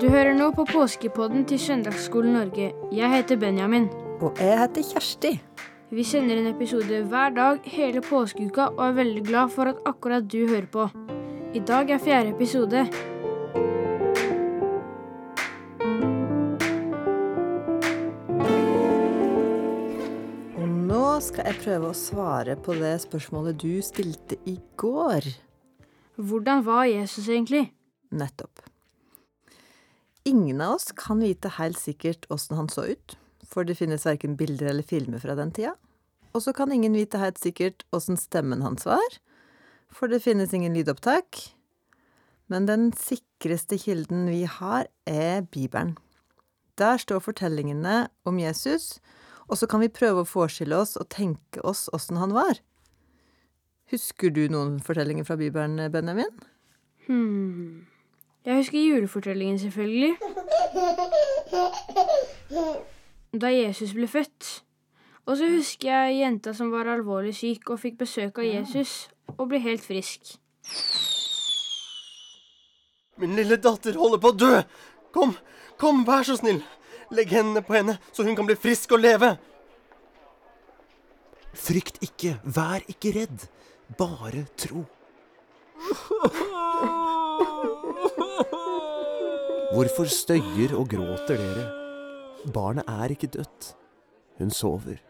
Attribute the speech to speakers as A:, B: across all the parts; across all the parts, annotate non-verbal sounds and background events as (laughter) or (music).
A: Du hører nå på påskepodden til Søndagsskolen Norge. Jeg heter Benjamin.
B: Og jeg heter Kjersti.
A: Vi sender en episode hver dag hele påskeuka og er veldig glad for at akkurat du hører på. I dag er fjerde episode.
B: Skal jeg prøve å svare på det spørsmålet du stilte i går.
A: Hvordan var Jesus egentlig?
B: Nettopp. Ingen av oss kan vite helt sikkert åssen han så ut, for det finnes verken bilder eller filmer fra den tida. Og så kan ingen vite helt sikkert åssen stemmen hans var, for det finnes ingen lydopptak. Men den sikreste kilden vi har, er Bibelen. Der står fortellingene om Jesus, og så kan vi prøve å forestille oss og tenke oss åssen han var. Husker du noen fortellinger fra Bibelen, Benjamin?
A: Hmm. Jeg husker julefortellingen, selvfølgelig. Da Jesus ble født. Og så husker jeg jenta som var alvorlig syk og fikk besøk av Jesus og ble helt frisk.
C: Min lille datter holder på å dø! Kom, kom, vær så snill! Legg hendene på henne, så hun kan bli frisk og leve!
D: Frykt ikke, vær ikke redd. Bare tro. Hvorfor støyer og gråter dere? Barnet er ikke dødt. Hun sover.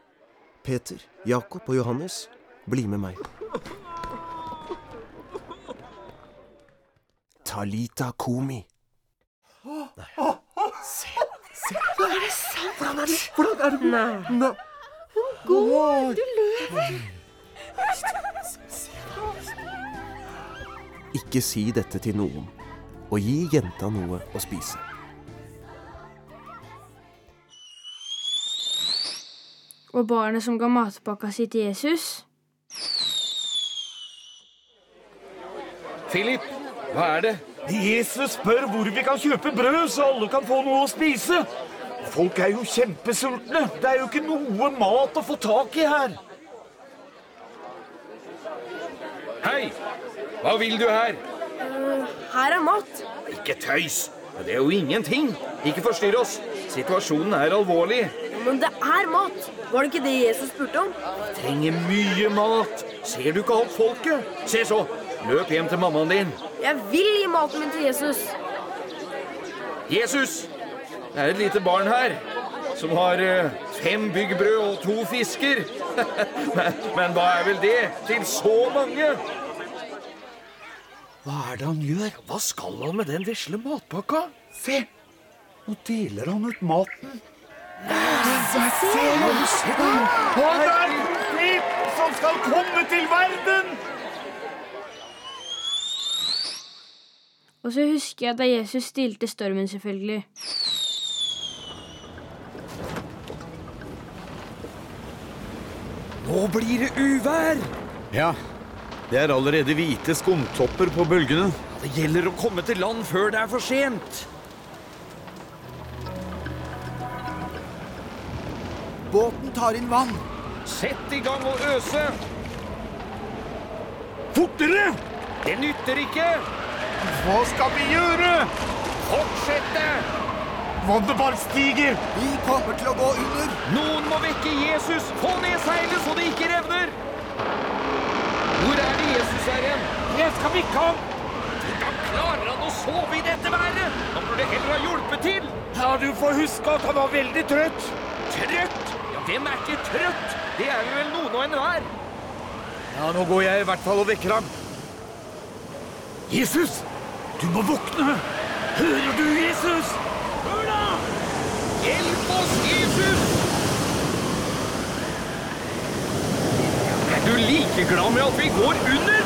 D: Peter, Jakob og Johannes, bli med meg. Talita Komi.
C: Nei.
D: Ikke si dette til noen, og gi jenta noe å spise.
A: Og barnet som ga matpakka si til Jesus.
E: Philip, hva er det? Jesus spør hvor vi kan kjøpe brød, så alle kan få noe å spise. Folk er jo kjempesultne. Det er jo ikke noe mat å få tak i her. Hei! Hva vil du her?
F: Her er mat.
E: Ikke tøys. Det er jo ingenting. Ikke forstyrr oss. Situasjonen er alvorlig.
F: Men det er mat. Var det ikke det Jesus spurte om?
E: Trenger mye mat. Ser du ikke alt folket? Se så. Løp hjem til mammaen din.
F: Jeg vil gi maten min til Jesus.
E: Jesus! Det er et lite barn her som har eh, fem byggbrød og to fisker. (laughs) men, men hva er vel det til så mange?
G: Hva er det han gjør?
E: Hva skal han med den vesle matpakka?
G: Se! Nå deler han ut maten.
E: Nei, Se, har du sett den?
G: Han er Philip som skal komme til verden!
A: Og så husker jeg da Jesus stilte stormen, selvfølgelig.
E: Nå blir det uvær!
G: Ja, det er allerede hvite skumtopper på bølgene.
E: Det gjelder å komme til land før det er for sent.
G: Båten tar inn vann.
E: Sett i gang og øse!
G: Fortere!
E: Det nytter ikke!
G: Hva skal vi gjøre?
E: Fortsette!
G: Vannet bare stiger. Vi kommer til å gå under.
E: Noen må vekke Jesus! Få ned seilet så det ikke revner! Hvor er det Jesus er hen?
G: Jeg skal vikke ham.
E: Hvordan klarer han å sove i dette været? Han burde heller ha hjulpet til!
G: Ja, du får huske at han var veldig trøtt.
E: Trøtt? Ja, hvem er ikke trøtt? Det er vel noen og enhver.
G: Ja, nå går jeg i hvert fall og vekker ham. Jesus, du må våkne. Hører du, Jesus? Hør da!
E: Hjelp oss, Jesus! Er glad med at vi går under?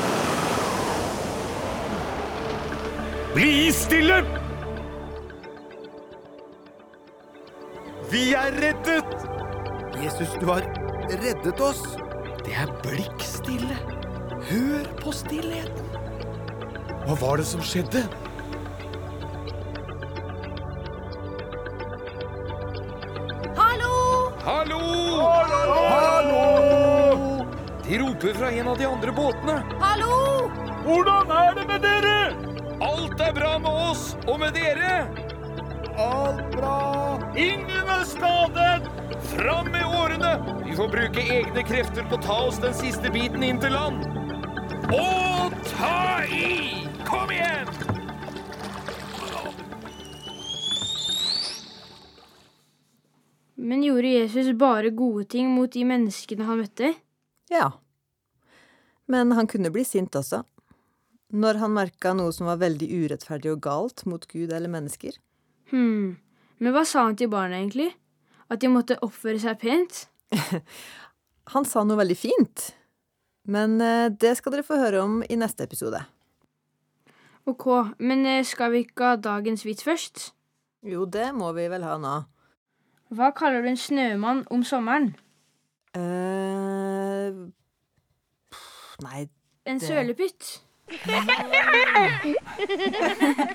G: Bli stille! Vi er reddet! Jesus, du har reddet oss.
E: Det er blikkstille. Hør på stillheten.
G: Hva var det som skjedde?
E: De roper fra en av de andre båtene.
F: Hallo!
E: Hvordan er det med dere? Alt er bra med oss og med dere. Alt bra. Ingen er skadet. Fram med årene. Vi får bruke egne krefter på å ta oss den siste biten inn til land. Og ta i! Kom igjen!
A: Men gjorde Jesus bare gode ting mot de menneskene han møtte?
B: Ja. Men han kunne bli sint også. Når han merka noe som var veldig urettferdig og galt mot Gud eller mennesker.
A: Hm. Men hva sa han til barna, egentlig? At de måtte oppføre seg pent? (laughs)
B: Han sa noe veldig fint. Men eh, det skal dere få høre om i neste episode.
A: Ok, men eh, skal vi ikke ha dagens vits først?
B: Jo, det må vi vel ha nå.
A: Hva kaller du en snømann om sommeren?
B: eh Nei,
A: En
B: Det-
A: sølepytt. (laughs)